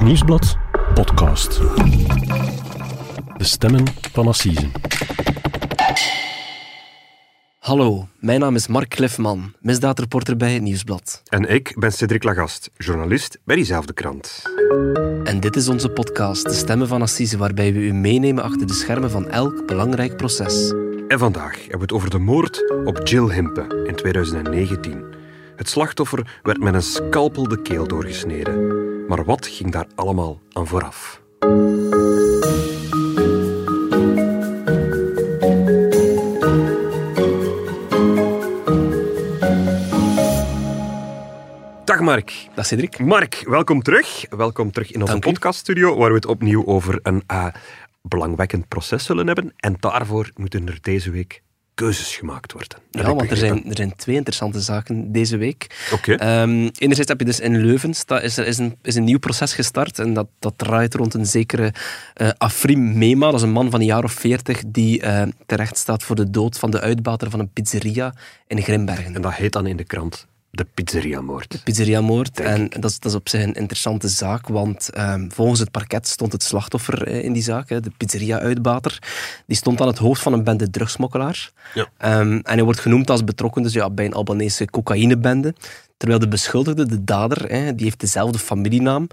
Het Nieuwsblad podcast. De stemmen van Assisen. Hallo, mijn naam is Mark Klefman, misdaadreporter bij het Nieuwsblad. En ik ben Cedric Lagast, journalist bij diezelfde krant. En dit is onze podcast, De Stemmen van Assise, waarbij we u meenemen achter de schermen van elk belangrijk proces. En vandaag hebben we het over de moord op Jill Himpe in 2019. Het slachtoffer werd met een scalpel de keel doorgesneden. Maar wat ging daar allemaal aan vooraf? Dag Mark. Dag Cedric. Mark, welkom terug. Welkom terug in onze podcaststudio, waar we het opnieuw over een eh, belangwekkend proces zullen hebben. En daarvoor moeten er deze week keuzes gemaakt worden. Ja, want er zijn, er zijn twee interessante zaken deze week. Oké. Ehm, enerzijds heb je dus in Leuven, is er is een, is een nieuw proces gestart en dat, dat draait rond een zekere eh, Afrim Mema, dat is een man van een jaar of veertig die eh, terecht staat voor de dood van de uitbater van een pizzeria in Grimbergen. En dat heet dan in de krant de pizzeria-moord. pizzeriamoord. En dat is, dat is op zich een interessante zaak, want ehm, volgens het parket stond het slachtoffer eh, in die zaak, hè, de pizzeria-uitbater. Die stond aan het hoofd van een bende drugsmokkelaars. Ja. Ehm, en hij wordt genoemd als betrokken dus, ja, bij een Albanese cocaïnebende. Terwijl de beschuldigde, de dader, hè, die heeft dezelfde familienaam.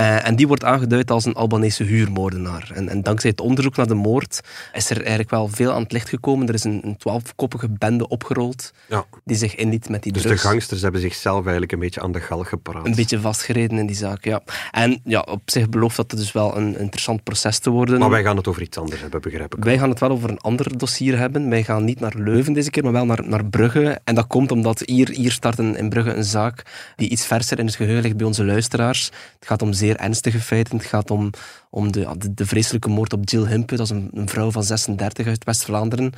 Eh, en die wordt aangeduid als een Albanese huurmoordenaar. En, en dankzij het onderzoek naar de moord is er eigenlijk wel veel aan het licht gekomen. Er is een, een twaalfkoppige bende opgerold Ja. die zich inliet met die Dus de drugs gangsters hebben zichzelf eigenlijk een beetje aan de galg gepraat. een beetje vastgereden in die zaak, ja. En ja, op zich belooft dat het dus wel een interessant proces te worden. Maar wij gaan het over iets anders hebben, begrijp ik. Wij gaan het wel over een ander dossier hebben. Wij gaan niet naar Leuven deze keer, maar wel naar, naar Brugge. En dat komt omdat hier, hier start een, in Brugge een zaak die iets verser in het geheugen ligt bij onze luisteraars. Het gaat om zeer ernstige feiten. Het gaat om, om de, de, de vreselijke moord op Jill Himpe. Dat is een, een vrouw van 36 uit West-Vlaanderen.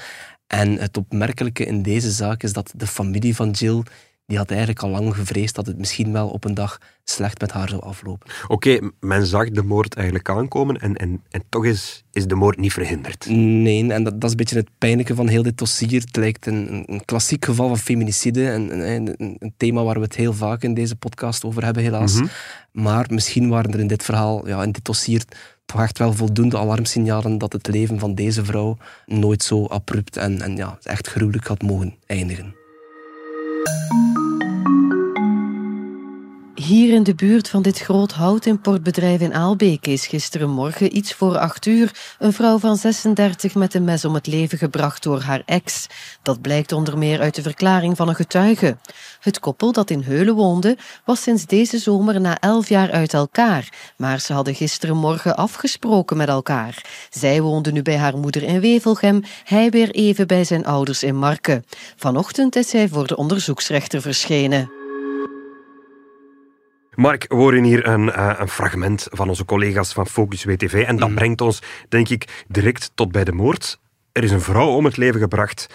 En het opmerkelijke in deze zaak is dat de familie van Jill... Die had eigenlijk al lang gevreesd dat het misschien wel op een dag slecht met haar zou aflopen. Oké, men zag de moord eigenlijk aankomen en, en, en toch is, is de moord niet verhinderd. Nee, en dat, dat is een beetje het pijnlijke van heel dit dossier. Het lijkt een, een, klassiek geval van feminicide. En, een, een, een thema waar we het heel vaak in deze podcast over hebben, helaas. Maar misschien waren er in dit verhaal, ja, in dit dossier, toch echt wel voldoende alarmsignalen dat het leven van deze vrouw nooit zo abrupt en, en ja, echt gruwelijk had mogen eindigen. Hier in de buurt van dit groot houtimportbedrijf in Aalbeek is gisterenmorgen iets voor acht uur een vrouw van 36 met een mes om het leven gebracht door haar ex. Dat blijkt onder meer uit de verklaring van een getuige. Het koppel dat in Heulen woonde was sinds deze zomer na elf jaar uit elkaar, maar ze hadden gisterenmorgen afgesproken met elkaar. Zij woonde nu bij haar moeder in Wevelgem, hij weer even bij zijn ouders in Marken. Vanochtend is hij voor de onderzoeksrechter verschenen. Mark, we horen hier een, eh, een fragment van onze collega's van Focus WTV en dat brengt ons, denk ik, direct tot bij de moord. Er is een vrouw om het leven gebracht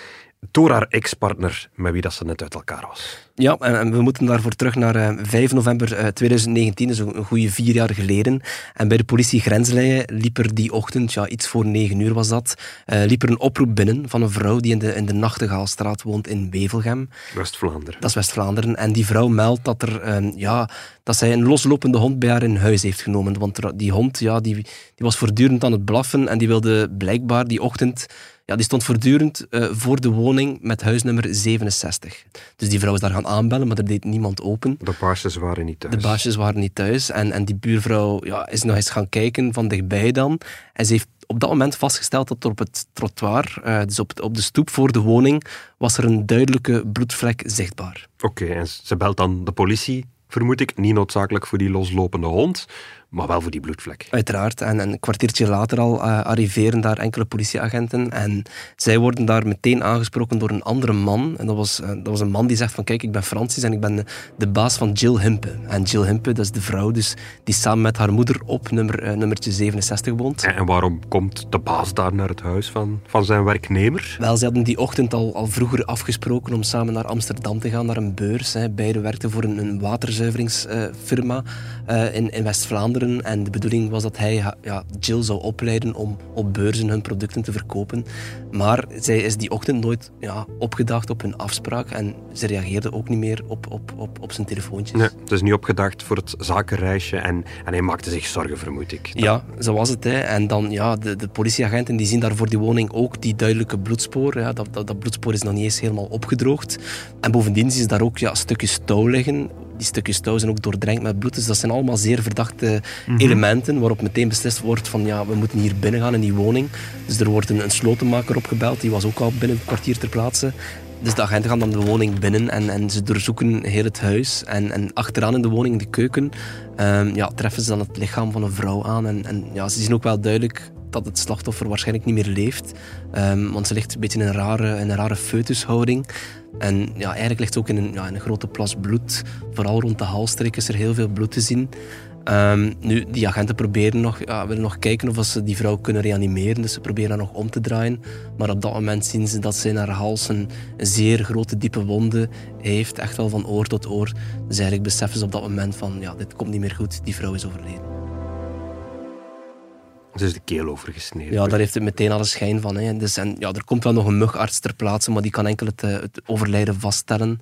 door haar ex-partner, met wie dat ze net uit elkaar was. Ja, en, we moeten daarvoor terug naar eh, 5 november eh, 2019, dus een, een goede vier jaar geleden. En bij de politie Grensleien liep er die ochtend, ja, iets voor negen uur was dat, eh, liep er een oproep binnen van een vrouw die in de, in de Nachtegaalstraat woont in Wevelgem. West-Vlaanderen. Dat is West-Vlaanderen. En die vrouw meldt dat, er, eh, ja, dat zij een loslopende hond bij haar in huis heeft genomen. Want die hond ja, die, die was voortdurend aan het blaffen en die wilde blijkbaar die ochtend... Ja, die stond voortdurend eh, voor de woning met huisnummer 67. Dus die vrouw is daar gaan aanbellen, maar er deed niemand open. De baasjes waren niet thuis. De baasjes waren niet thuis. En, en die buurvrouw ja, is nog eens gaan kijken van dichtbij dan. En ze heeft op dat moment vastgesteld dat er op het trottoir, eh, dus op, op de stoep voor de woning, was er een duidelijke bloedvlek zichtbaar. Oké, en ze belt dan de politie, vermoed ik. Niet noodzakelijk voor die loslopende hond, maar wel voor die bloedvlek. Uiteraard. En een kwartiertje later al eh, arriveren daar enkele politieagenten. En zij worden daar meteen aangesproken door een andere man. En dat was, eh, dat was een man die zegt van kijk, ik ben Francis en ik ben de, de baas van Jill Himpe. En Jill Himpe, dat is de vrouw dus die samen met haar moeder op nummer, eh, nummertje 67 woont. En, en waarom komt de baas daar naar het huis van, van zijn werknemer? Wel, ze hadden die ochtend al, al vroeger afgesproken om samen naar Amsterdam te gaan, naar een beurs. Hè. Beiden werkten voor een, een waterzuiveringsfirma in, in West-Vlaanderen. En de bedoeling was dat hij ja, Jill zou opleiden om op beurzen hun producten te verkopen. Maar zij is die ochtend nooit ja, opgedaagd op hun afspraak. En ze reageerde ook niet meer op, op, op, op zijn telefoontjes. Nee, het is niet opgedaagd voor het zakenreisje. En, en hij maakte zich zorgen, vermoed ik. Ja, zo was het. Hè. En dan ja, de, de politieagenten die zien daar voor die woning ook die duidelijke bloedspoor. Ja, dat, dat, dat bloedspoor is nog niet eens helemaal opgedroogd. En bovendien zien ze daar ook ja, stukjes touw liggen die stukjes touw zijn ook doordrenkt met bloed. Dus dat zijn allemaal zeer verdachte mhm. elementen waarop meteen beslist wordt van ja, we moeten hier binnen gaan in die woning. Dus er wordt een, een slotenmaker opgebeld, die was ook al binnen een kwartier ter plaatse. Dus de agenten gaan dan de woning binnen en, en ze doorzoeken heel het huis. En, en achteraan in de woning, in de keuken, um, ja, treffen ze dan het lichaam van een vrouw aan. En, en ja, ze zien ook wel duidelijk dat het slachtoffer waarschijnlijk niet meer leeft. Um, want ze ligt een beetje in een rare, een rare foetushouding. En ja, eigenlijk ligt ze ook in een, ja, een grote plas bloed. Vooral rond de halstreek is er heel veel bloed te zien. Um, nu, die agenten proberen nog, ja, willen nog kijken of ze die vrouw kunnen reanimeren. Dus ze proberen haar nog om te draaien. Maar op dat moment zien ze dat ze in haar hals een, zeer grote, diepe wonde heeft. Echt wel van oor tot oor. Dus eigenlijk beseffen ze op dat moment van, ja, dit komt niet meer goed. Die vrouw is overleden. Dus de keel overgesneden. Ja, daar heeft het meteen alle schijn van. Hè. Dus, en, ja, er komt wel nog een mugarts ter plaatse, maar die kan enkel het, eh, het overlijden vaststellen.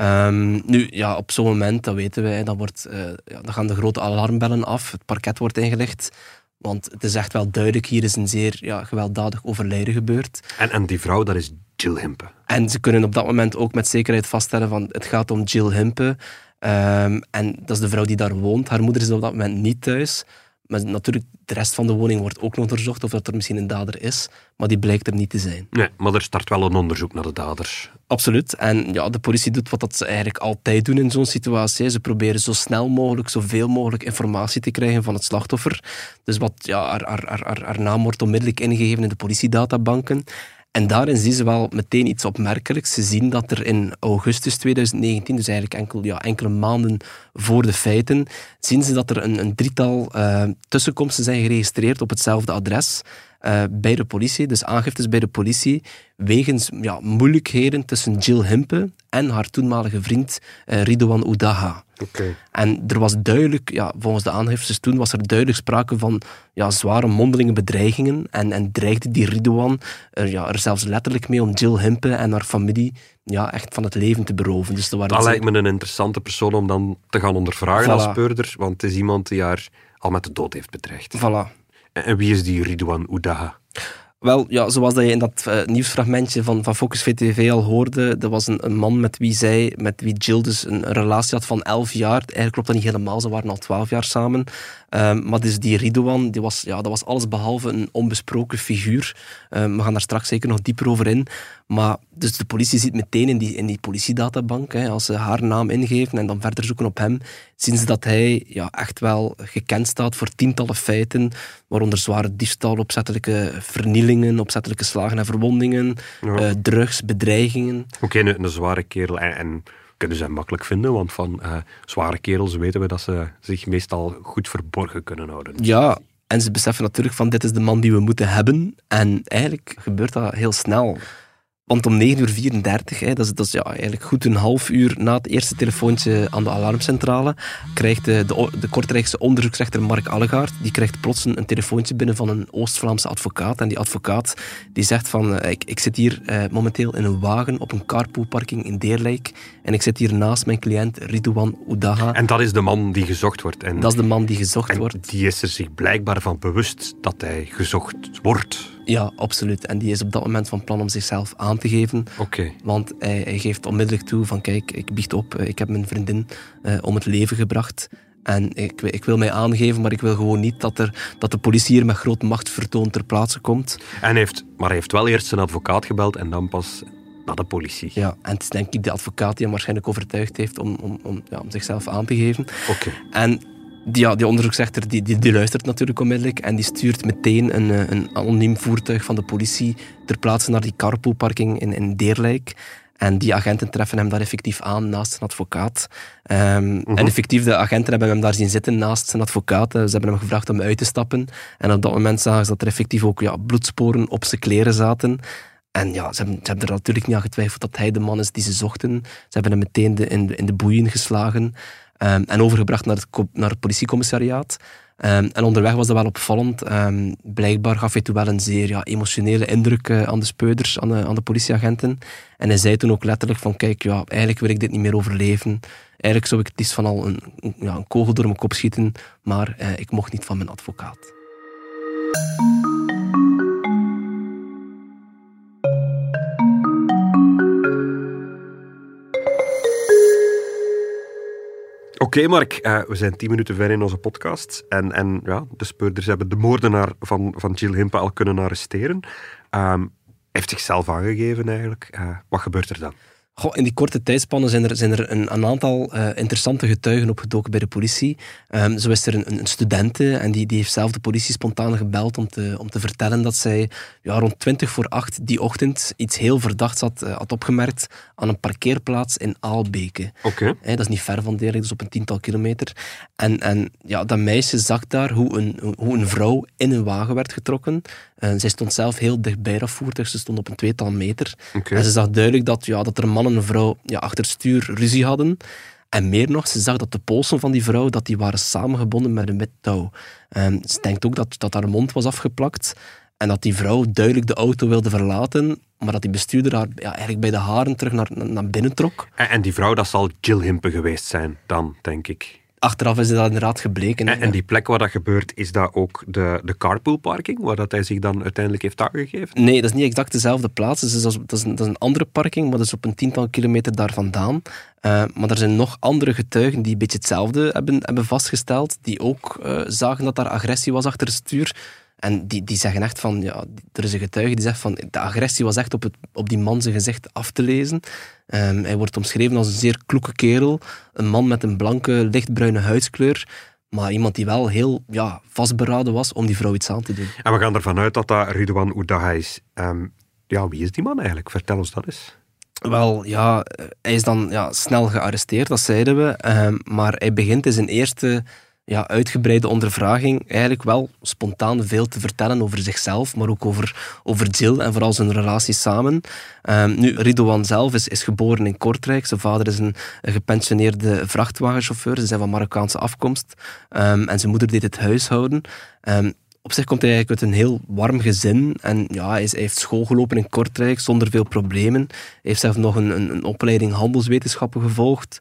Um, nu, ja, op zo'n moment, dat weten wij, dan, wordt, uh, ja, dan gaan de grote alarmbellen af. Het parket wordt ingelicht. Want het is echt wel duidelijk, hier is een zeer ja, gewelddadig overlijden gebeurd. En, en die vrouw, dat is Jill Himpe. En ze kunnen op dat moment ook met zekerheid vaststellen van het gaat om Jill Himpe. Um, en dat is de vrouw die daar woont. Haar moeder is op dat moment niet thuis. Maar natuurlijk, de rest van de woning wordt ook nog onderzocht of dat er misschien een dader is, maar die blijkt er niet te zijn. Nee, maar er start wel een onderzoek naar de daders. Absoluut. En ja, de politie doet wat dat ze eigenlijk altijd doen in zo'n situatie. Ze proberen zo snel mogelijk, zoveel mogelijk informatie te krijgen van het slachtoffer. Dus wat, ja, haar, haar, haar, haar naam wordt onmiddellijk ingegeven in de politiedatabanken. En daarin zien ze wel meteen iets opmerkelijks. Ze zien dat er in augustus 2019, dus eigenlijk enkel, ja, enkele maanden voor de feiten, zien ze dat er een, een drietal uh, tussenkomsten zijn geregistreerd op hetzelfde adres. Uh, bij de politie, dus aangiftes bij de politie, wegens ja, moeilijkheden tussen Jill Himpe en haar toenmalige vriend uh, Ridouan Oudaha. En er was duidelijk, ja, volgens de aangiftes toen, was er duidelijk sprake van ja, zware mondelinge bedreigingen. En, en dreigde die Ridouan er, ja, er zelfs letterlijk mee om Jill Himpe en haar familie ja, echt van het leven te beroven. Dus dat dat lijkt me een interessante persoon om dan te gaan ondervragen als speurder, want het is iemand die haar al met de dood heeft bedreigd. Voilà. En, wie is die Ridouan Oudaha? Wel, ja, zoals dat je in dat uh, nieuwsfragmentje van, van Focus VTV al hoorde, er was een, een, man met wie zij, met wie Jill dus een, relatie had van elf jaar. Eigenlijk klopt dat niet helemaal, ze waren al twaalf jaar samen. Um, maar dus die Ridouan, die was, ja, dat was alles behalve een onbesproken figuur. Um, we gaan daar straks zeker nog dieper over in. Maar dus de politie ziet meteen in die, in die politiedatabank, hè, als ze haar naam ingeven en dan verder zoeken op hem, zien ze dat hij ja, echt wel gekend staat voor tientallen feiten, waaronder zware diefstal, opzettelijke opzettelijke slagen en verwondingen, ja. uh, drugs, bedreigingen. Oké, okay, een, een, zware kerel en, en kunnen ze hem makkelijk vinden, want van uh, zware kerels weten we dat ze zich meestal goed verborgen kunnen houden. Ja, en ze beseffen natuurlijk van dit is de man die we moeten hebben. En eigenlijk gebeurt dat heel snel. Want om 9.34 uur, 34, hè, dat is, dat is ja, eigenlijk goed een half uur na het eerste telefoontje aan de alarmcentrale, krijgt de, de, de Kortrijkse onderzoeksrechter Mark Allegaard, die krijgt plots een, telefoontje binnen van een Oost-Vlaamse advocaat. En die advocaat die zegt van, uh, ik, ik zit hier uh, momenteel in een wagen op een carpoolparking in Deerlijk en ik zit hier naast mijn cliënt Ridouan Oudaha. En dat is de man die gezocht wordt. En, dat is de man die gezocht en wordt. die is er zich blijkbaar van bewust dat hij gezocht wordt. Ja, absoluut. En die is op dat moment van plan om zichzelf aan te geven. Oké. Want hij, hij, geeft onmiddellijk toe van kijk, ik biecht op, eh, ik heb mijn vriendin uh, om het leven gebracht. En ik, ik, wil mij aangeven, maar ik wil gewoon niet dat, er, dat de politie hier met groot machtsvertoon ter plaatse komt. En heeft, maar hij heeft wel eerst zijn advocaat gebeld en dan pas naar de politie. Ja, en het is denk ik de advocaat die hem waarschijnlijk overtuigd heeft om, om, om, ja, om zichzelf aan te geven. Oké. En die, ja, die onderzoeksrechter die, die, die, luistert natuurlijk onmiddellijk en die stuurt meteen een, eh, een anoniem voertuig van de politie ter plaatse naar die carpoolparking in, in Deerlijk. En die agenten treffen hem daar effectief aan naast zijn advocaat. Um, En effectief, de agenten hebben hem daar zien zitten naast zijn advocaat. Ze hebben hem gevraagd om uit te stappen. En op dat moment zagen ze dat er effectief ook ja, bloedsporen op zijn kleren zaten. En ja, ze hebben, ze hebben er natuurlijk niet aan getwijfeld dat hij de man is die ze zochten. Ze hebben hem meteen de, in, in de boeien geslagen. Ehm, en overgebracht naar het, naar het politiecommissariaat. Ehm, en onderweg was dat wel opvallend. Ehm, blijkbaar gaf hij toen wel een zeer ja, emotionele indruk eh, aan de speuders, aan de, aan de politieagenten. En hij zei toen ook letterlijk van, kijk, ja, eigenlijk wil ik dit niet meer overleven. Eigenlijk zou ik het liefst van al een, een- ja, een kogel door mijn kop schieten, maar eh, ik mocht niet van mijn advocaat. Oké, Mark, eh, we zijn tien minuten ver in onze podcast. En, en ja, de speurders hebben de moordenaar van, van Jill Himpe al kunnen arresteren. Hij heeft zichzelf aangegeven eigenlijk. Eh, wat gebeurt er dan? Goh, in die korte tijdspannen zijn er, zijn er een, een aantal eh, interessante getuigen opgedoken bij de politie. Ehm, zo is er een, een studente en die, die heeft zelf de politie spontaan gebeld om te, om te vertellen dat zij ja, rond 20 voor 8 die ochtend iets heel verdachts had, eh, had opgemerkt aan een parkeerplaats in Aalbeke. Oké. Dat is niet ver van Deerlijk, dus op een tiental kilometer. En, en ja, dat meisje zag daar hoe een, hoe een vrouw in een wagen werd getrokken. En zij stond zelf heel dichtbij dat voertuig, ze stond op een tweetal meter. En ze zag duidelijk dat, ja, dat er een man en een vrouw ja, achter stuur ruzie hadden. En meer nog, ze zag dat de polsen van die vrouw dat die waren samengebonden met een wit touw. Ehm, ze denkt ook dat, dat haar mond was afgeplakt. En dat die vrouw duidelijk de auto wilde verlaten, maar dat die bestuurder haar ja, eigenlijk bij de haren terug naar, naar binnen trok. En, en die vrouw, dat zal Jill Himpe geweest zijn dan, denk ik. Achteraf is dat inderdaad gebleken. En, en die plek waar dat gebeurt, is dat ook de, de carpoolparking, waar dat hij zich dan uiteindelijk heeft aangegeven? Nee, dat is niet exact dezelfde plaats. Dus dat, is, dat, is een, dat is een andere parking, maar dat is op een tiental kilometer daar vandaan. Eh, maar er zijn nog andere getuigen die een beetje hetzelfde hebben, hebben vastgesteld, die ook eh, zagen dat daar agressie was achter het stuur. En die, die zeggen echt van, ja, er is een getuige die zegt van, de agressie was echt op, het, op die man zijn gezicht af te lezen. Ehm, hij wordt omschreven als een zeer kloeke kerel, een man met een blanke, lichtbruine huidskleur, maar iemand die wel heel ja, vastberaden was om die vrouw iets aan te doen. En we gaan ervan uit dat dat Ridwan Oudaha is. Ehm, ja, wie is die man eigenlijk? Vertel ons dat eens. Wel, ja, eh, hij is dan ja, snel gearresteerd, dat zeiden we. Ehm, maar hij begint in zijn eerste ja, uitgebreide ondervraging eigenlijk wel spontaan veel te vertellen over zichzelf, maar ook over, over Jill en vooral zijn relatie samen. Ehm, nu, Ridouan zelf is, is geboren in Kortrijk. Zijn vader is een, gepensioneerde vrachtwagenchauffeur. Ze zijn van Marokkaanse afkomst. Ehm, en zijn moeder deed het huishouden. Ehm, op zich komt hij eigenlijk uit een heel warm gezin. En ja, hij, is, hij heeft school gelopen in Kortrijk zonder veel problemen. Hij heeft zelf nog een, een, een opleiding handelswetenschappen gevolgd.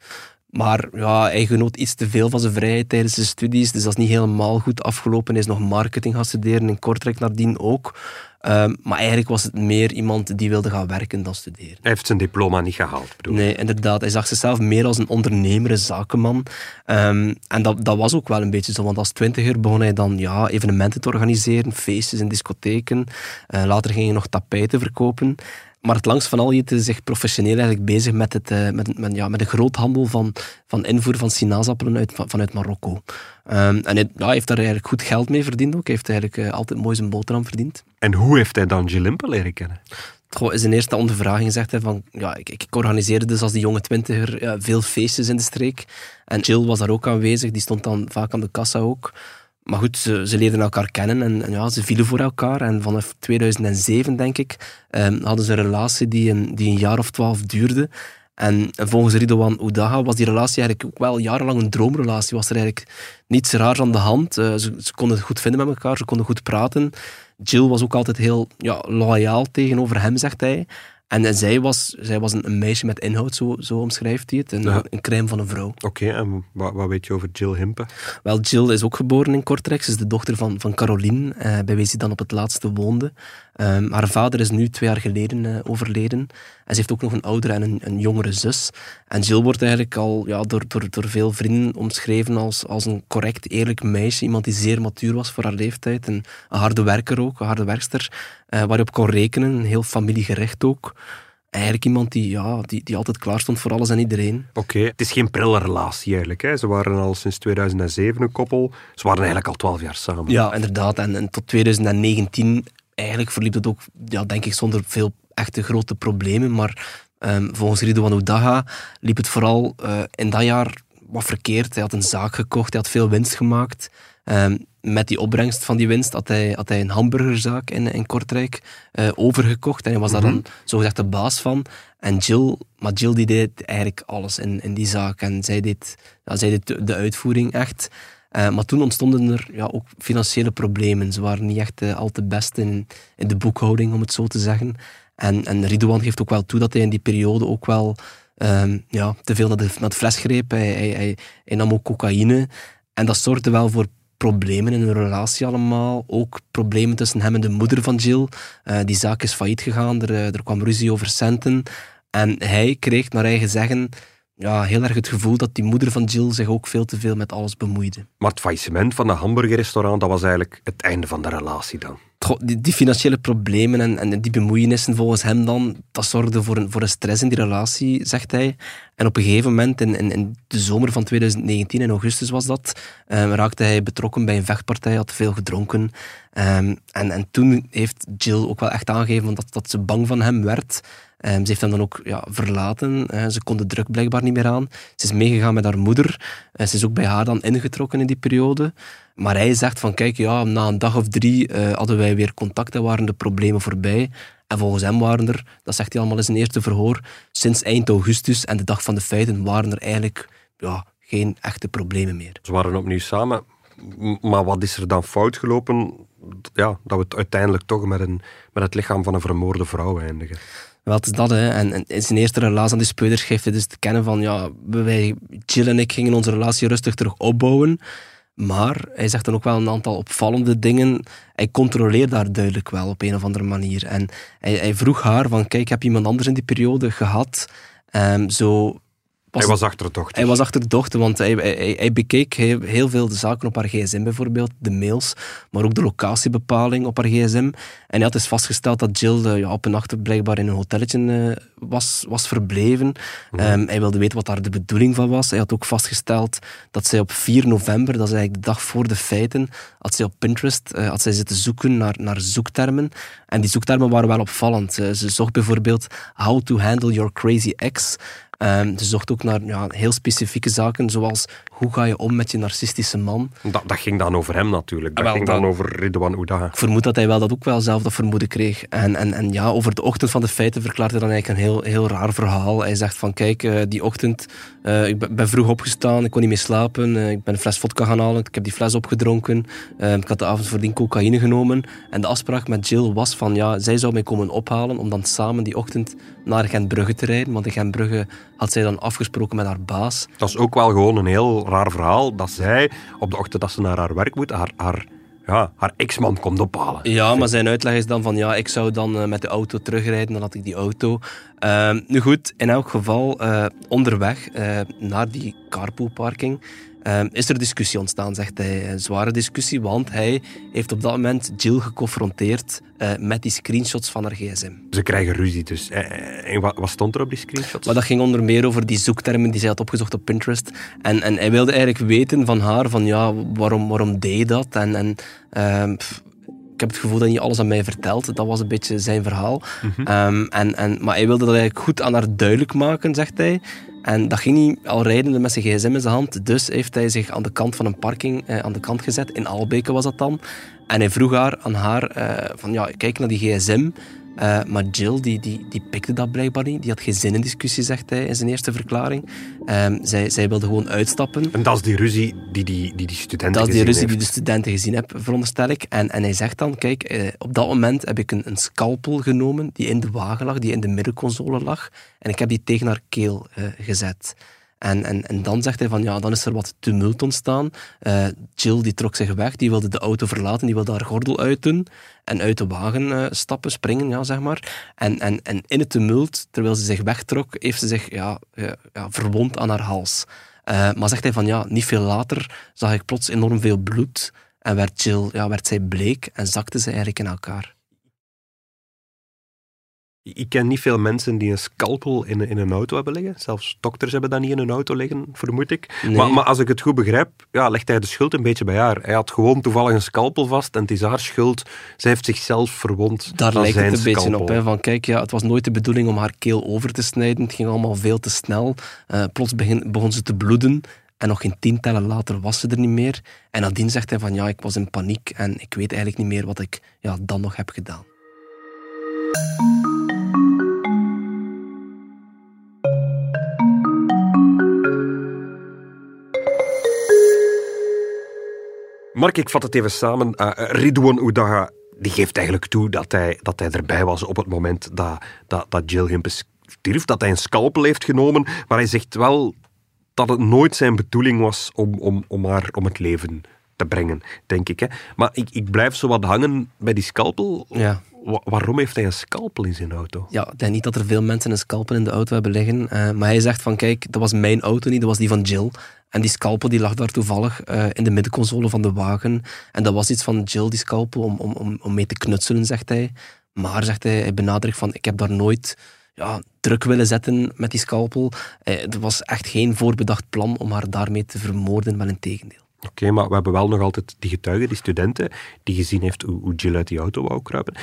Maar ja, hij genoot iets te veel van zijn vrijheid tijdens zijn studies. Dus dat is niet helemaal goed afgelopen. Hij is nog marketing gaan studeren in Kortrijk nadien ook. Ehm, maar eigenlijk was het meer iemand die wilde gaan werken dan studeren. Hij heeft zijn diploma niet gehaald, bedoel ik. Nee, inderdaad. Hij zag zichzelf meer als een ondernemer, een zakenman. Ehm, en dat, dat was ook wel een beetje zo, want als twintiger begon hij dan ja, evenementen te organiseren, feestjes in discotheken. Eh, later ging hij nog tapijten verkopen. Maar het langst van al hield hij zich professioneel eigenlijk bezig met, het, eh, met, met, ja, met de groothandel van, van invoer van sinaasappelen uit, van, vanuit Marokko. Ehm, en hij ja, heeft daar eigenlijk goed geld mee verdiend ook. Hij heeft eigenlijk eh, altijd mooi zijn boterham verdiend. En hoe heeft hij dan Jill Himpe leren kennen? Goh, in zijn eerste ondervraging zegt hij van, ja, ik, ik organiseerde dus als die jonge twintiger ja, veel feestjes in de streek. En Jill was daar ook aanwezig, die stond dan vaak aan de kassa ook. Maar goed, ze, ze elkaar kennen en, en ja, ze vielen voor elkaar. En vanaf 2007, denk ik, ehm, hadden ze een relatie die een, die een jaar of twaalf duurde. En volgens Ridouan Oudaha was die relatie eigenlijk ook wel jarenlang een droomrelatie. Was er eigenlijk niets raars aan de hand. Eh, ze, ze konden het goed vinden met elkaar, ze konden goed praten. Jill was ook altijd heel ja, loyaal tegenover hem, zegt hij. En, en zij was, zij was een, een meisje met inhoud, zo, zo omschrijft hij het. Een, Ja. een crème van een vrouw. Oké, en wat, wat weet je over Jill Himpe? Wel, Jill is ook geboren in Kortrijk. Ze is de dochter van, van Caroline, eh, bij wie ze dan op het laatste woonde. Ehm, haar vader is nu twee jaar geleden eh, overleden. En ze heeft ook nog een oudere en een, een jongere zus. En Jill wordt eigenlijk al ja, door, door, door veel vrienden omschreven als, als een correct, eerlijk meisje. Iemand die zeer matuur was voor haar leeftijd. En een harde werker ook, een harde werkster. eh, waar je op kon rekenen, heel familiegerecht ook. Eigenlijk iemand die, ja, die, die altijd klaar stond voor alles en iedereen. Oké, het is geen prille relatie eigenlijk. Hè. Ze waren al sinds 2007 een koppel. Ze waren eigenlijk al twaalf jaar samen. Ja, inderdaad. En, en tot 2019 eigenlijk verliep het ook, ja, denk ik, zonder veel echte grote problemen. Maar ehm, volgens Ridouan Oudaha liep het vooral eh, in dat jaar wat verkeerd. Hij had een zaak gekocht, hij had veel winst gemaakt. Ehm, met die opbrengst van die winst had hij, had hij een hamburgerzaak in, in Kortrijk uh, overgekocht. En hij was daar dan zogezegd de baas van. En Jill, maar Jill die deed eigenlijk alles in, in die zaak. En zij deed, ja, zij deed de, uitvoering echt. Uh, maar toen ontstonden er ja, ook financiële problemen. Ze waren niet echt uh, al te best in, in de boekhouding, om het zo te zeggen. En, en Ridouan geeft ook wel toe dat hij in die periode ook wel um, ja, te veel naar de, de fles greep. Hij, nam ook cocaïne. En dat zorgde wel voor problemen in hun relatie allemaal. Ook problemen tussen hem en de moeder van Jill. Uh, die zaak is failliet gegaan, er, er kwam ruzie over centen. En hij kreeg, naar eigen zeggen, ja, heel erg het gevoel dat die moeder van Jill zich ook veel te veel met alles bemoeide. Maar het faillissement van de hamburgerrestaurant, dat was eigenlijk het einde van de relatie dan? Die, die financiële problemen en, en, die bemoeienissen volgens hem dan, dat zorgde voor een, voor een stress in die relatie, zegt hij. En op een gegeven moment, in, in, in de zomer van 2019, in augustus was dat, um, raakte hij betrokken bij een vechtpartij, had veel gedronken. Um, en, en toen heeft Jill ook wel echt aangegeven dat, dat ze bang van hem werd. Um, ze heeft hem dan ook ja, verlaten. Ze kon de druk blijkbaar niet meer aan. Ze is meegegaan met haar moeder. Ze is ook bij haar dan ingetrokken in die periode. Maar hij zegt van, kijk, ja, na een dag of drie uh, hadden wij weer contact en waren de problemen voorbij. En volgens hem waren er, dat zegt hij allemaal in zijn eerste verhoor, sinds eind augustus en de dag van de feiten waren er eigenlijk ja, geen echte problemen meer. Ze waren opnieuw samen. Maar wat is er dan fout gelopen? Ja, dat we het uiteindelijk toch met, een, met het lichaam van een vermoorde vrouw eindigen. Het is dat. Hè. En, in zijn eerste relatie aan die speuders geeft dus te kennen van, ja, wij, Jill en ik gingen onze relatie rustig terug opbouwen. Maar hij zegt dan ook wel een aantal opvallende dingen. Hij controleert daar duidelijk wel op een of andere manier. En hij, hij vroeg haar van, kijk, heb je iemand anders in die periode gehad? Um, zo hij was achterdochtig. Hij was achterdochtig, want hij, hij, hij bekeek heel, veel de zaken op haar gsm bijvoorbeeld, de mails, maar ook de locatiebepaling op haar gsm. En hij had dus vastgesteld dat Jill uh, ja, op een nacht blijkbaar in een hotelletje uh, was, was verbleven. Mhm. Um, hij wilde weten wat daar de bedoeling van was. Hij had ook vastgesteld dat zij op 4 november, dat is eigenlijk de dag voor de feiten, had zij op Pinterest uh, had zij zitten zoeken naar, naar zoektermen. En die zoektermen waren wel opvallend. ze zocht bijvoorbeeld How to handle your crazy ex. Um, ze zocht ook naar ja, heel specifieke zaken, zoals hoe ga je om met je narcistische man. Dat, dat ging dan over hem natuurlijk. Dat ging dan over Ridwan Ouda. Ik vermoed dat hij wel dat ook wel zelf dat vermoeden kreeg. En, en, en ja, over de ochtend van de feiten verklaart hij dan eigenlijk een heel, heel raar verhaal. Hij zegt van, kijk, uh, die ochtend, uh, ik ben vroeg opgestaan, ik kon niet meer slapen, uh, ik ben een fles vodka gaan halen, ik heb die fles opgedronken, ik had de avond voordien cocaïne genomen. En de afspraak met Jill was van, ja, zij zou mij komen ophalen om dan samen die ochtend naar Gentbrugge te rijden. Want in Gentbrugge had zij dan afgesproken met haar baas. Dat is ook wel gewoon een heel raar verhaal, dat zij op de ochtend dat ze naar haar werk moet, haar, haar ja, haar ex-man komt ophalen. Ja, maar zijn uitleg is dan van ja, ik zou dan uh, met de auto terugrijden, dan had ik die auto. Uh, nu goed, in elk geval uh, onderweg uh, naar die carpoolparking Ehm, is er discussie ontstaan, zegt hij. Een zware discussie, want hij heeft op dat moment Jill geconfronteerd uh, met die screenshots van haar gsm. Ze krijgen ruzie dus. Eh, eh, en wat, wat, stond er op die screenshots? Maar dat ging onder meer over die zoektermen die zij had opgezocht op Pinterest. En, en hij wilde eigenlijk weten van haar, van ja, waarom, waarom deed je dat? En, en uh, ik heb het gevoel dat hij alles aan mij vertelt. Dat was een beetje zijn verhaal. Mm um, en, en, maar hij wilde dat eigenlijk goed aan haar duidelijk maken, zegt hij. En dat ging niet al rijdende met zijn gsm in zijn hand. Dus heeft hij zich aan de kant van een parking eh, aan de kant gezet. In Albeke was dat dan. En hij vroeg haar aan haar eh, van ja, kijk naar die gsm. Uh, maar Jill, die, die, die pikte dat blijkbaar niet. Die had geen zin in discussie, zegt hij in zijn eerste verklaring. Um, zij, zij wilde gewoon uitstappen. En dat is die ruzie die die, die, die studenten Dat is die ruzie heeft. die de studenten gezien hebben, veronderstel ik. En, en hij zegt dan, kijk, uh, op dat moment heb ik een, een scalpel genomen die in de wagen lag, die in de middenconsole lag. En ik heb die tegen haar keel uh, gezet. En, en, en dan zegt hij van ja, dan is er wat tumult ontstaan. Uh, Jill die trok zich weg, die wilde de auto verlaten, die wilde haar gordel uitdoen en uit de wagen uh, stappen, springen, ja, zeg maar. En, en, en in het tumult, terwijl ze zich wegtrok, heeft ze zich ja, verwond aan haar hals. Uh, maar zegt hij van ja, niet veel later zag ik plots enorm veel bloed en werd Jill, ja, werd zij bleek en zakte ze eigenlijk in elkaar. Ik ken niet veel mensen die een scalpel in, in een auto hebben liggen. Zelfs dokters hebben dat niet in een auto liggen, vermoed ik. Nee. Maar, maar, als ik het goed begrijp, ja, legt hij de schuld een beetje bij haar. Hij had gewoon toevallig een scalpel vast en het is haar schuld. Zij heeft zichzelf verwond. Daar lijkt het een scalpel. beetje op. Hè, van, kijk, ja, het was nooit de bedoeling om haar keel over te snijden. Het ging allemaal veel te snel. Uh, plots begin, begon ze te bloeden. En nog geen tientallen later was ze er niet meer. En nadien zegt hij van ja, ik was in paniek en ik weet eigenlijk niet meer wat ik ja, dan nog heb gedaan. Mark, ik vat het even samen. Uh, Ridwan Oudaga die geeft eigenlijk toe dat hij, dat hij erbij was op het moment dat, dat, dat Jill Himpes stierf, dat hij een scalpel heeft genomen, maar hij zegt wel dat het nooit zijn bedoeling was om, om, om haar om het leven te brengen, denk ik. Hè. Maar ik, ik blijf zo wat hangen bij die scalpel. Ja. Waarom heeft hij een scalpel in zijn auto? Ja, ik denk niet dat er veel mensen een scalpel in de auto hebben liggen. Uh, maar hij zegt van, kijk, dat was mijn auto niet, dat was die van Jill. En die scalpel die lag daar toevallig uh, in de middenconsole van de wagen. En dat was iets van Jill, die scalpel, om, om, om mee te knutselen, zegt hij. Maar, zegt hij, hij benadrukt van, ik heb daar nooit ja, druk willen zetten met die scalpel. Eh, er was echt geen voorbedacht plan om haar daarmee te vermoorden, wel in tegendeel. Oké, maar we hebben wel nog altijd die getuigen, die studenten, die gezien heeft hoe, hoe Jill uit die auto wou kruipen.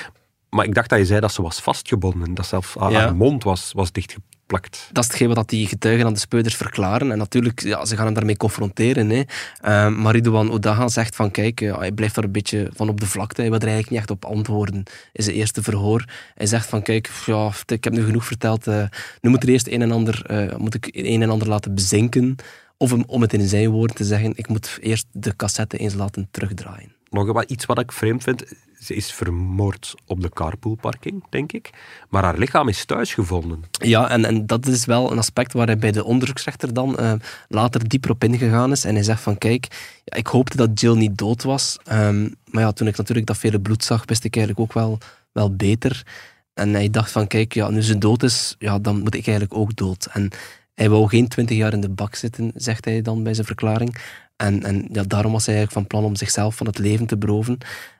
Maar ik dacht dat je zei dat ze was vastgebonden, dat zelfs haar mond was, was dichtgeplakt. Dat is hetgeen wat die getuigen aan de speuders verklaren. En natuurlijk, ja, ze gaan hem daarmee confronteren. Hè. Uh, maar Ridouan Odaga zegt van, kijk, ja, hij blijft daar een beetje van op de vlakte. Hij wil er eigenlijk niet echt op antwoorden in zijn eerste verhoor. Hij zegt van, kijk, ja, ik heb nu genoeg verteld. Uh, nu moet er eerst een en ander, uh, moet ik een en ander laten bezinken. Of om het in zijn woorden te zeggen, ik moet eerst de cassette eens laten terugdraaien. Nog iets wat ik vreemd vind. Ze is vermoord op de carpoolparking, denk ik. Maar haar lichaam is thuis gevonden. Ja, en, en dat is wel een aspect waar hij bij de onderzoeksrechter dan uh, later dieper op ingegaan is. En hij zegt van, kijk, ik hoopte dat Jill niet dood was. Um, maar ja, toen ik natuurlijk dat vele bloed zag, wist ik eigenlijk ook wel, wel beter. En hij dacht van, kijk, ja, nu ze dood is, ja, dan moet ik eigenlijk ook dood. En hij wou geen twintig jaar in de bak zitten, zegt hij dan bij zijn verklaring. En, en ja, daarom was hij eigenlijk van plan om zichzelf van het leven te beroven.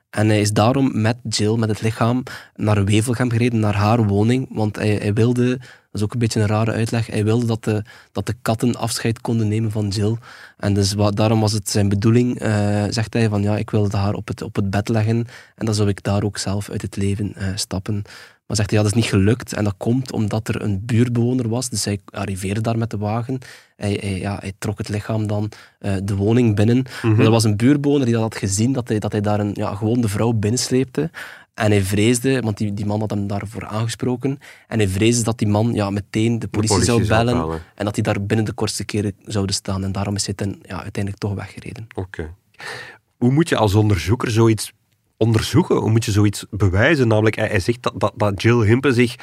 En hij is daarom met Jill, met het lichaam, naar Wevelgem gereden, naar haar woning. Want hij, hij, wilde, dat is ook een beetje een rare uitleg, hij wilde dat de, dat de katten afscheid konden nemen van Jill. En dus wat, daarom was het zijn bedoeling, uh, zegt hij, van ja, ik wilde haar op het, op het bed leggen. En dan zou ik daar ook zelf uit het leven uh, stappen. Maar zegt hij, ja, dat is niet gelukt. En dat komt omdat er een buurtbewoner was. Dus hij arriveerde daar met de wagen. Hij, hij ja, hij trok het lichaam dan uh, de woning binnen. Mm Maar er was een buurtbewoner die dat had gezien, dat hij, dat hij daar een, ja, gewoon de vrouw binnensleepte. En hij vreesde, want die, die man had hem daarvoor aangesproken, en hij vreesde dat die man ja, meteen de politie, de politie zou bellen en dat hij daar binnen de kortste keren zouden staan. En daarom is hij ten, ja, uiteindelijk toch weggereden. Oké. Hoe moet je als onderzoeker zoiets onderzoeken? Hoe moet je zoiets bewijzen? Namelijk, hij, zegt dat, dat, dat Jill Himpe zich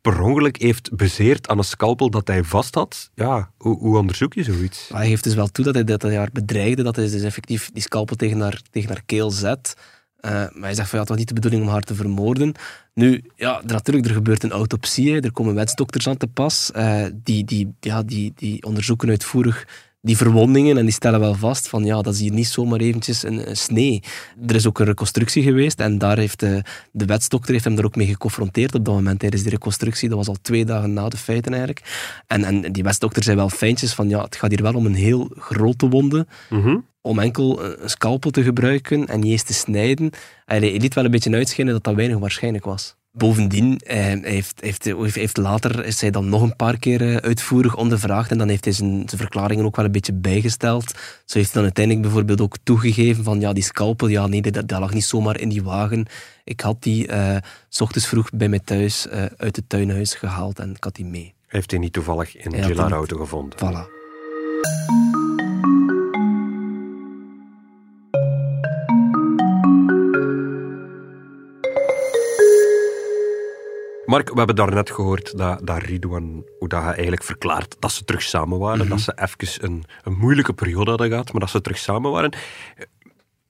per ongeluk heeft bezeerd aan een scalpel dat hij vast had. Ja, hoe, hoe onderzoek je zoiets? Hij geeft dus wel toe dat hij dat jaar bedreigde, dat hij dus effectief die scalpel tegen haar, tegen haar keel zet. Uh, maar hij zegt van ja, het was niet de bedoeling om haar te vermoorden. Nu, ja, natuurlijk, er gebeurt een autopsie, er komen wetsdokters aan te pas. Uh, die, die, ja, die, die onderzoeken uitvoerig die verwondingen en die stellen wel vast van ja, dat is hier niet zomaar eventjes een, snee. Er is ook een reconstructie geweest en daar heeft de, de wetsdokter heeft hem daar ook mee geconfronteerd op dat moment tijdens die reconstructie. Dat was al twee dagen na de feiten eigenlijk. En, en die wetsdokter zei wel fijntjes van ja, het gaat hier wel om een heel grote wonde. Mhm. Om enkel een scalpel te gebruiken en niet eens te snijden. Hij liet wel een beetje uitschijnen dat dat weinig waarschijnlijk was. Bovendien eh, heeft, heeft, heeft, later is hij dan nog een paar keer eh, uitvoerig ondervraagd en dan heeft hij zijn, zijn, verklaringen ook wel een beetje bijgesteld. Zo heeft hij dan uiteindelijk bijvoorbeeld ook toegegeven van ja, die scalpel, ja nee, dat, dat lag niet zomaar in die wagen. Ik had die uh, s ochtends vroeg bij mij thuis uh, uit het tuinhuis gehaald en ik had die mee. Heeft hij niet toevallig in een auto gevonden? Voilà. Mark, we hebben daarnet gehoord dat, dat Ridwan Oudaha eigenlijk verklaart dat ze terug samen waren. Mhm. Dat ze even een, een moeilijke periode hadden gehad, maar dat ze terug samen waren.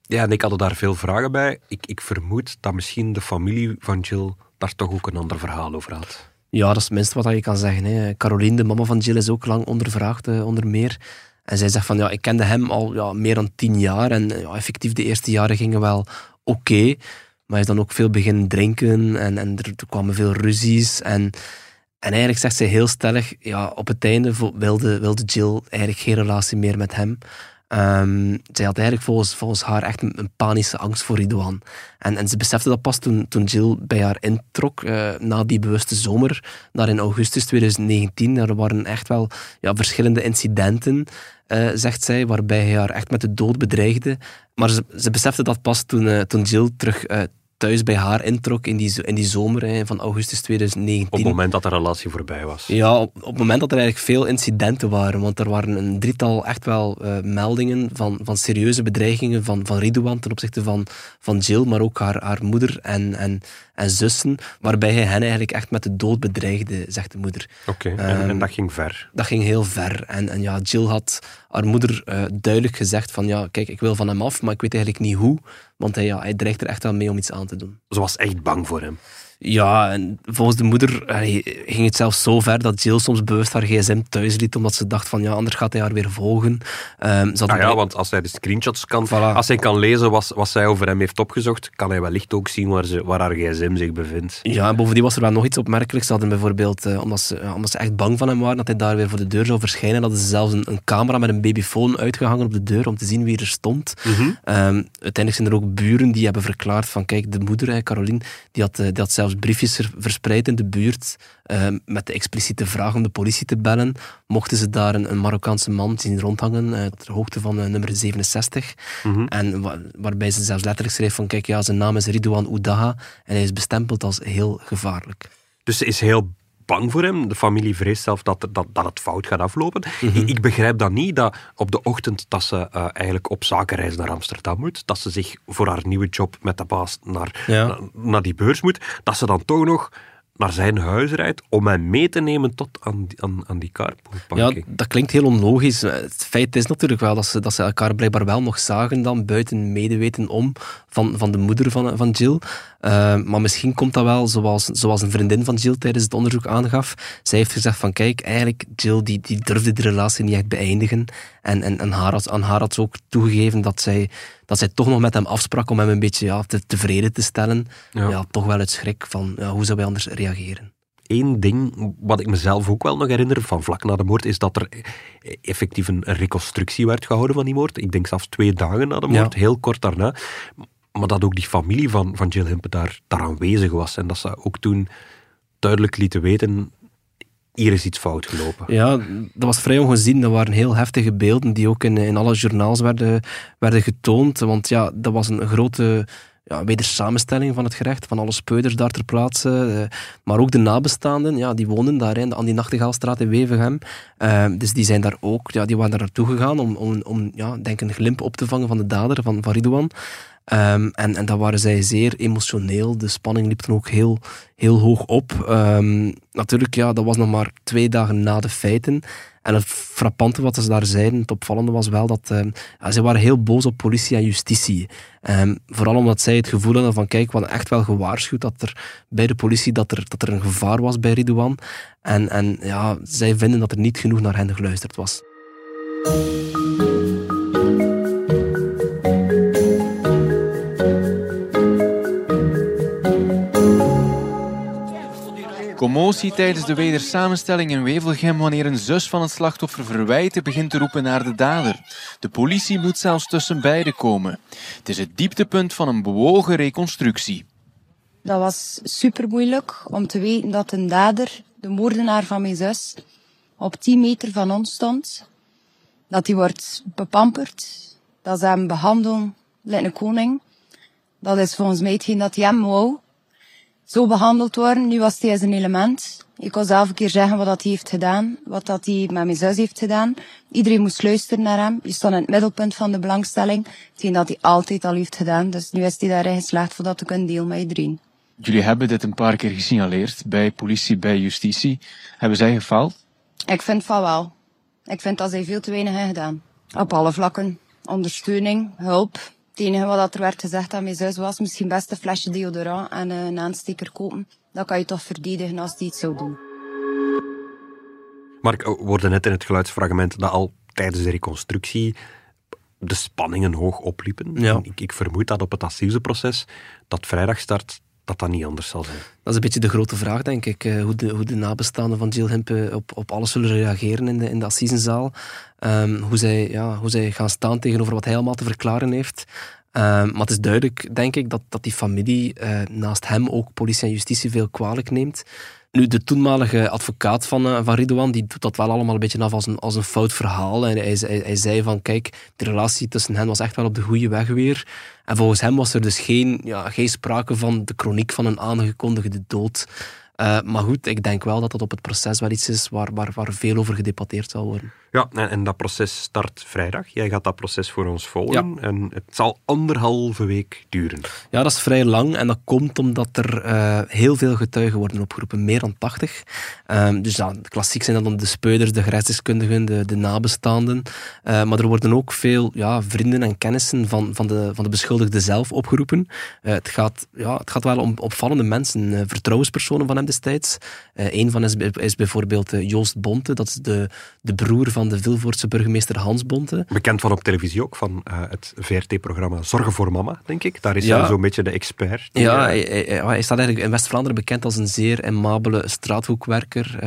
Ja, en ik had daar veel vragen bij. Ik, ik vermoed dat misschien de familie van Jill daar toch ook een ander verhaal over had. Ja, dat is het minste wat je kan zeggen. Hè. Caroline, de mama van Jill, is ook lang ondervraagd, eh, onder meer. En zij zegt van, ja, ik kende hem al ja, meer dan tien jaar. En ja, effectief, de eerste jaren gingen wel oké. Maar is dan ook veel beginnen drinken en, en er, kwamen veel ruzies. En, en eigenlijk zegt zij heel stellig, ja, op het einde wilde, wilde Jill eigenlijk geen relatie meer met hem. Um, zij had eigenlijk volgens, haar echt een, panische angst voor Ridouan. En, en ze besefte dat pas toen, toen Jill bij haar introk, uh, na die bewuste zomer, daar in augustus 2019. Er waren echt wel ja, verschillende incidenten, uh, zegt zij, waarbij hij haar echt met de dood bedreigde. Maar ze, ze besefte dat pas toen, uh, toen Jill terug thuis bij haar introk in die, in die zomer hè, van augustus 2019. Op het moment dat de relatie voorbij was. Ja, op, op het moment dat er eigenlijk veel incidenten waren. Want er waren een drietal echt wel uh, meldingen van, van serieuze bedreigingen van, van Ridouan ten opzichte van, van Jill, maar ook haar, haar moeder en, en, en zussen. Waarbij hij hen eigenlijk echt met de dood bedreigde, zegt de moeder. Oké, okay, en, en, ehm, dat ging ver? Dat ging heel ver. En, en ja, Jill had haar moeder uh, duidelijk gezegd van ja, kijk, ik wil van hem af, maar ik weet eigenlijk niet hoe. Want hij, ja, hij dreigt er echt wel mee om iets aan te doen. Ze was echt bang voor hem. Ja, en volgens de moeder ging het zelfs zo ver dat Jill soms bewust haar gsm thuis liet, omdat ze dacht van ja, anders gaat hij haar weer volgen. Um, ah ja, want als hij de screenshots kan, als hij kan lezen wat, wat zij over hem heeft opgezocht, kan hij wellicht ook zien waar, ze, waar haar gsm zich bevindt. Ja, en bovendien was er wel nog iets opmerkelijks. Ze hadden bijvoorbeeld, uh, omdat, ze, uh, omdat ze echt bang van hem waren, dat hij daar weer voor de deur zou verschijnen, hadden ze zelfs een, een camera met een babyfoon uitgehangen op de deur om te zien wie er stond. Mm um, uiteindelijk zijn er ook buren die hebben verklaard van kijk, de moeder, Caroline, die had, uh, die had zelfs briefjes er verspreid in de buurt uh, met de expliciete vraag om de politie te bellen. Mochten ze daar een, een Marokkaanse man zien rondhangen, uh, ter hoogte van uh, nummer 67. Mm En wa waarbij ze zelfs letterlijk schreef van kijk, ja, zijn naam is Ridouan Oudaha en hij is bestempeld als heel gevaarlijk. Dus ze is heel bang voor hem. De familie vreest zelf dat, dat, dat het fout gaat aflopen. Mm -hmm. Ik begrijp dan niet dat op de ochtend dat ze uh, eigenlijk op zakenreis naar Amsterdam moet, dat ze zich voor haar nieuwe job met de baas naar, ja. naar, naar die beurs moet, dat ze dan toch nog naar zijn huis rijdt om hem mee te nemen tot aan, aan, aan die carpoolparking. Ja, dat klinkt heel onlogisch. Het feit is natuurlijk wel dat ze, dat ze elkaar blijkbaar wel nog zagen dan, buiten medeweten om, van, van de moeder van, van Jill. Uh, maar misschien komt dat wel zoals, zoals een vriendin van Jill tijdens het onderzoek aangaf. Zij heeft gezegd van kijk, eigenlijk Jill die, die durfde de relatie niet echt beëindigen. En, en, en haar had, aan haar had ze ook toegegeven dat zij, dat zij toch nog met hem afsprak om hem een beetje ja, te, tevreden te stellen. Ja. ja toch wel het schrik van ja, hoe zou hij anders reageren. Eén ding wat ik mezelf ook wel nog herinner van vlak na de moord, is dat er effectief een reconstructie werd gehouden van die moord. Ik denk zelfs twee dagen na de moord, heel kort daarna. Maar dat ook die familie van, van Jill Himpe daar, daar aanwezig was. En dat ze ook toen duidelijk lieten weten hier is iets fout gelopen. Ja, dat was vrij ongezien. Dat waren heel heftige beelden die ook in, in alle journaals werden, werden getoond. Want ja, dat was een grote ja, wedersamenstelling van het gerecht, van alle speuders daar ter plaatse. Uh, maar ook de nabestaanden, ja, die wonen daar in, aan die Nachtegaalstraat in Wevergem. Uh, dus die zijn daar ook, ja, die waren daar naartoe gegaan om, om, om ja, denk een glimp op te vangen van de dader, van, van Ridouan. Um, en, en daar waren zij zeer emotioneel. De spanning liep dan ook heel, heel hoog op. Um, natuurlijk, ja, dat was nog maar twee dagen na de feiten. En het frappante wat ze daar zeiden, het opvallende was wel dat ja, ze waren heel boos op politie en justitie. vooral omdat zij het gevoel hadden van, kijk, we hadden echt wel gewaarschuwd dat er bij de politie dat er, dat er een gevaar was bij Ridouan. En, en ja, zij vinden dat er niet genoeg naar hen geluisterd was. Commotie tijdens de wedersamenstelling in Wevelgem wanneer een zus van het slachtoffer verwijten begint te roepen naar de dader. De politie moet zelfs tussen beiden komen. Het is het dieptepunt van een bewogen reconstructie. Dat was super moeilijk om te weten dat een dader, de moordenaar van mijn zus, op 10 meter van ons stond. Dat hij wordt bepamperd. Dat ze hem behandelen, lijkt een koning. Dat is volgens mij hetgeen dat hij hem wou zo behandeld worden. Nu was hij zijn element. Ik kon zelf een keer zeggen wat dat hij heeft gedaan, wat dat hij met mijn zus heeft gedaan. Iedereen moest luisteren naar hem. Je stond in het middelpunt van de belangstelling. Hetgeen dat hij altijd al heeft gedaan. Dus nu is hij daarin geslaagd voor dat te kunnen delen met iedereen. Jullie hebben dit een paar keer gesignaleerd bij politie, bij justitie. Hebben zij gefaald? Ik vind van wel. Ik vind dat zij veel te weinig hebben gedaan. Op alle vlakken. Ondersteuning, hulp, het enige wat er werd gezegd aan mijn zus was misschien best een flesje deodorant en een aansteker kopen. Dat kan je toch verdedigen als die iets zou doen. Mark, we worden net in het geluidsfragment dat al tijdens de reconstructie de spanningen hoog opliepen. Ja. Ik, ik, vermoed dat op het asielproces dat vrijdag start, dat dat niet anders zal zijn? Dat is een beetje de grote vraag, denk ik. eh, hoe, de, hoe de nabestaanden van Jill Himpe op, op alles zullen reageren in de, in de. Ehm, hoe, zij, ja, hoe zij gaan staan tegenover wat hij allemaal te verklaren heeft. Ehm, maar het is duidelijk, denk ik, dat, dat die familie eh, naast hem ook politie en justitie veel kwalijk neemt. Nu, de toenmalige advocaat van, eh, van Ridouan, die doet dat wel allemaal een beetje af als een, als een fout verhaal. En hij, hij, hij zei van, kijk, de relatie tussen hen was echt wel op de goede weg weer. En volgens hem was er dus geen, ja, geen sprake van de chroniek van een aangekondigde dood. Uh, maar goed, ik denk wel dat dat op het proces wel iets is waar, waar, waar veel over gedebatteerd zal worden. Ja, en, en, dat proces start vrijdag. Jij gaat dat proces voor ons volgen. Ja. En het zal anderhalve week duren. Ja, dat is vrij lang. En dat komt omdat er uh, heel veel getuigen worden opgeroepen. Meer dan 80. Um, dus ja, klassiek zijn dat dan de speuders, de gerechtsdeskundigen, de, de nabestaanden. Uh, maar er worden ook veel ja, vrienden en kennissen van, van, de, van de beschuldigde zelf opgeroepen. Het, gaat, ja, het gaat wel om opvallende mensen. vertrouwenspersonen van hem destijds. een van is, is bijvoorbeeld Joost Bonte. Dat is de, de broer van de Vilvoortse burgemeester Hans Bonte. Bekend van op televisie ook, van uh, het VRT-programma Zorgen voor Mama, denk ik. Daar is ja. hij zo'n beetje de expert. Die, ja, hij, hij, hij, staat eigenlijk in West-Vlaanderen bekend als een zeer aimabele straathoekwerker.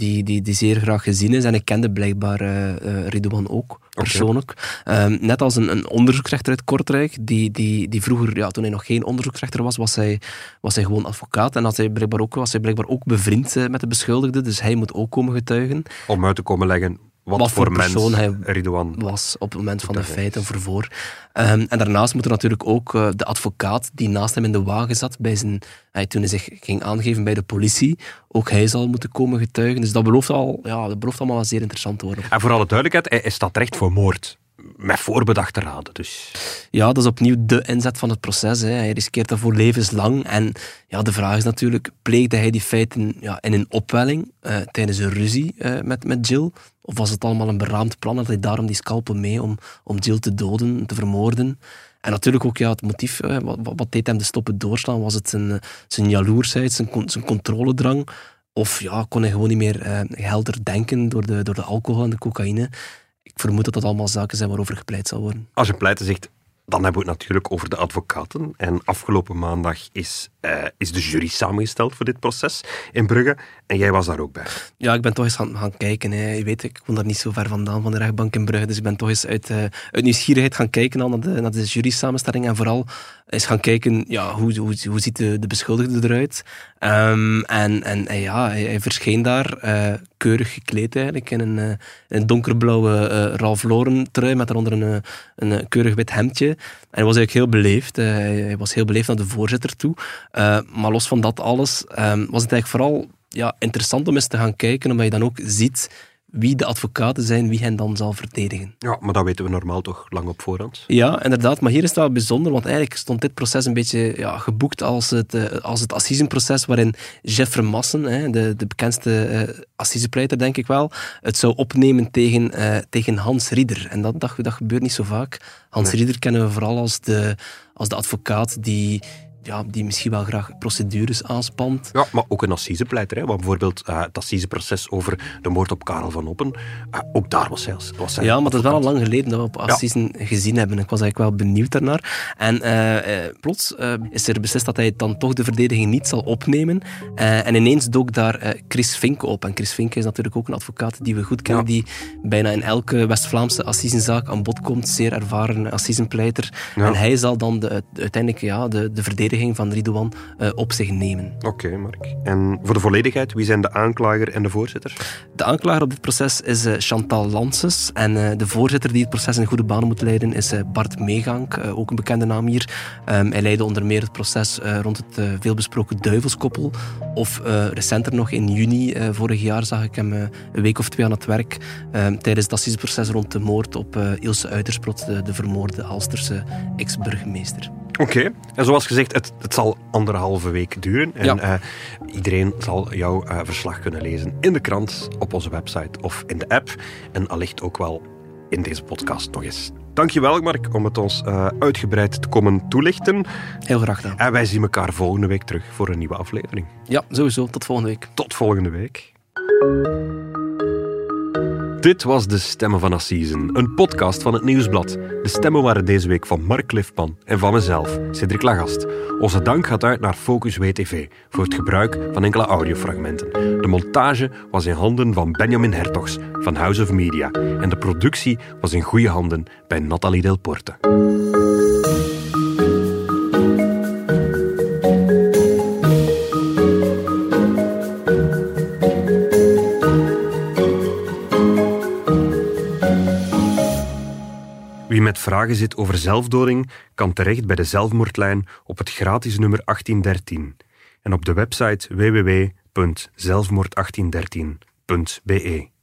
Die, die, die zeer graag gezien is. En ik kende blijkbaar uh, Ridouan ook, persoonlijk. Okay. Um, net als een, een onderzoeksrechter uit Kortrijk, die, die, die vroeger, ja, toen hij nog geen onderzoeksrechter was, was hij, was hij gewoon advocaat. En had hij blijkbaar ook, was hij blijkbaar ook bevriend uh, met de beschuldigde, dus hij moet ook komen getuigen. Om uit te komen leggen wat, wat voor, voor persoon hij Ridouan was op het moment van de feiten voor. Um, en daarnaast moet er natuurlijk ook uh, de advocaat die naast hem in de wagen zat bij zijn, uh, toen hij zich ging aangeven bij de politie, ook hij zal moeten komen getuigen. Dus dat belooft, al, ja, dat belooft allemaal wel zeer interessant te worden. En voor alle duidelijkheid, hij, hij staat recht voor moord met voorbedachte raden. Dus. Ja, dat is opnieuw de inzet van het proces. Hè. Hij riskeert dat voor levenslang. En ja, de vraag is natuurlijk, pleegde hij die feiten ja, in een opwelling uh, tijdens een ruzie uh, met, met Jill? Of was het allemaal een beraamd plan? Had hij daarom die scalpel mee om, om Jill te doden, te vermoorden? En natuurlijk ook ja, het motief, wat, wat deed hem de stoppen doorslaan? Was het zijn, zijn jaloersheid, zijn, zijn controledrang? Of ja, kon hij gewoon niet meer helder denken door de, door de alcohol en de cocaïne? Vermoed dat dat allemaal zaken zijn waarover gepleit zal worden. Als je pleiten zegt, dan hebben we het natuurlijk over de advocaten. En afgelopen maandag is, uh, is de jury samengesteld voor dit proces in Brugge. En jij was daar ook bij. Ja, ik ben toch eens gaan, gaan kijken. Hè. Je weet, ik woon daar niet zo ver vandaan van de rechtbank in Brugge. Dus ik ben toch eens uit, uh, uit nieuwsgierigheid gaan kijken naar de, naar de jury samenstelling. En vooral eens gaan kijken, ja, hoe, hoe, hoe ziet de, de beschuldigde eruit? Um, en, en, ja, hij, verscheen daar uh, keurig gekleed eigenlijk in een, een donkerblauwe Ralph Lauren trui met daaronder een, een, keurig wit hemdje. En hij was eigenlijk heel beleefd. Hij, was heel beleefd naar de voorzitter toe. Maar los van dat alles um, was het eigenlijk vooral ja, interessant om eens te gaan kijken, omdat je dan ook ziet wie de advocaten zijn, wie hen dan zal verdedigen. Ja, maar dat weten we normaal toch lang op voorhand? Ja, inderdaad. Maar hier is het wel bijzonder, want eigenlijk stond dit proces een beetje ja, geboekt als het, uh, als het assisenproces waarin Jeff Massen, hè, de, de bekendste uh, assisepleiter denk ik wel, het zou opnemen tegen, uh, tegen Hans Rieder. En dat, dat, dat gebeurt niet zo vaak. Hans nee. Rieder kennen we vooral als de, als de advocaat die ja, die misschien wel graag procedures aanspant. Ja, maar ook een assisepleiter. Hè? Want bijvoorbeeld uh, het assiseproces over de moord op Karel van Oppen, uh, ook daar was hij, was Ja, maar dat is wel al lang geleden dat we op assisen ja. gezien hebben. Ik was eigenlijk wel benieuwd daarnaar. En uh, plots is er beslist dat hij dan toch de verdediging niet zal opnemen. en ineens dook daar Chris Vink op. En Chris Vink is natuurlijk ook een advocaat die we goed kennen, ja. die bijna in elke West-Vlaamse assisenzaak aan bod komt. Zeer ervaren assisenpleiter. Ja. En hij zal dan de, uiteindelijk ja, de, de verdediging van Ridouan uh, op zich nemen. Oké, okay, Mark. En voor de volledigheid, wie zijn de aanklager en de voorzitter? De aanklager op dit proces is uh, Chantal Lances. En uh, de voorzitter die het proces in goede banen moet leiden is Bart Meegank, ook een bekende naam hier. Um, hij leidde onder meer het proces rond het veelbesproken duivelskoppel. Of recenter nog, in juni vorig jaar, zag ik hem een week of twee aan het werk. Um, tijdens het assiseproces rond de moord op Ilse Uitersprot, de, de vermoorde Alsterse ex-burgemeester. Oké, okay. en zoals gezegd, het, het zal anderhalve week duren. En ja. uh, iedereen zal jouw uh, verslag kunnen lezen in de krant, op onze website of in de app. En allicht ook wel in deze podcast nog eens. Dankjewel, Mark, om het ons uh, uitgebreid te komen toelichten. Heel graag gedaan. En wij zien elkaar volgende week terug voor een nieuwe aflevering. Ja, sowieso. Tot volgende week. Tot volgende week. Dit was De Stemmen van Assisen, een podcast van het Nieuwsblad. De stemmen waren deze week van Mark Liftman en van mezelf, Cedric Lagast. Onze dank gaat uit naar Focus WTV voor het gebruik van enkele audiofragmenten. De montage was in handen van Benjamin Hertogs van House of Media en de productie was in goede handen bij Nathalie Delporte. Wie met vragen zit over zelfdoding, kan terecht bij de zelfmoordlijn op het gratis nummer 1813 en op de website www.zelfmoord1813.be.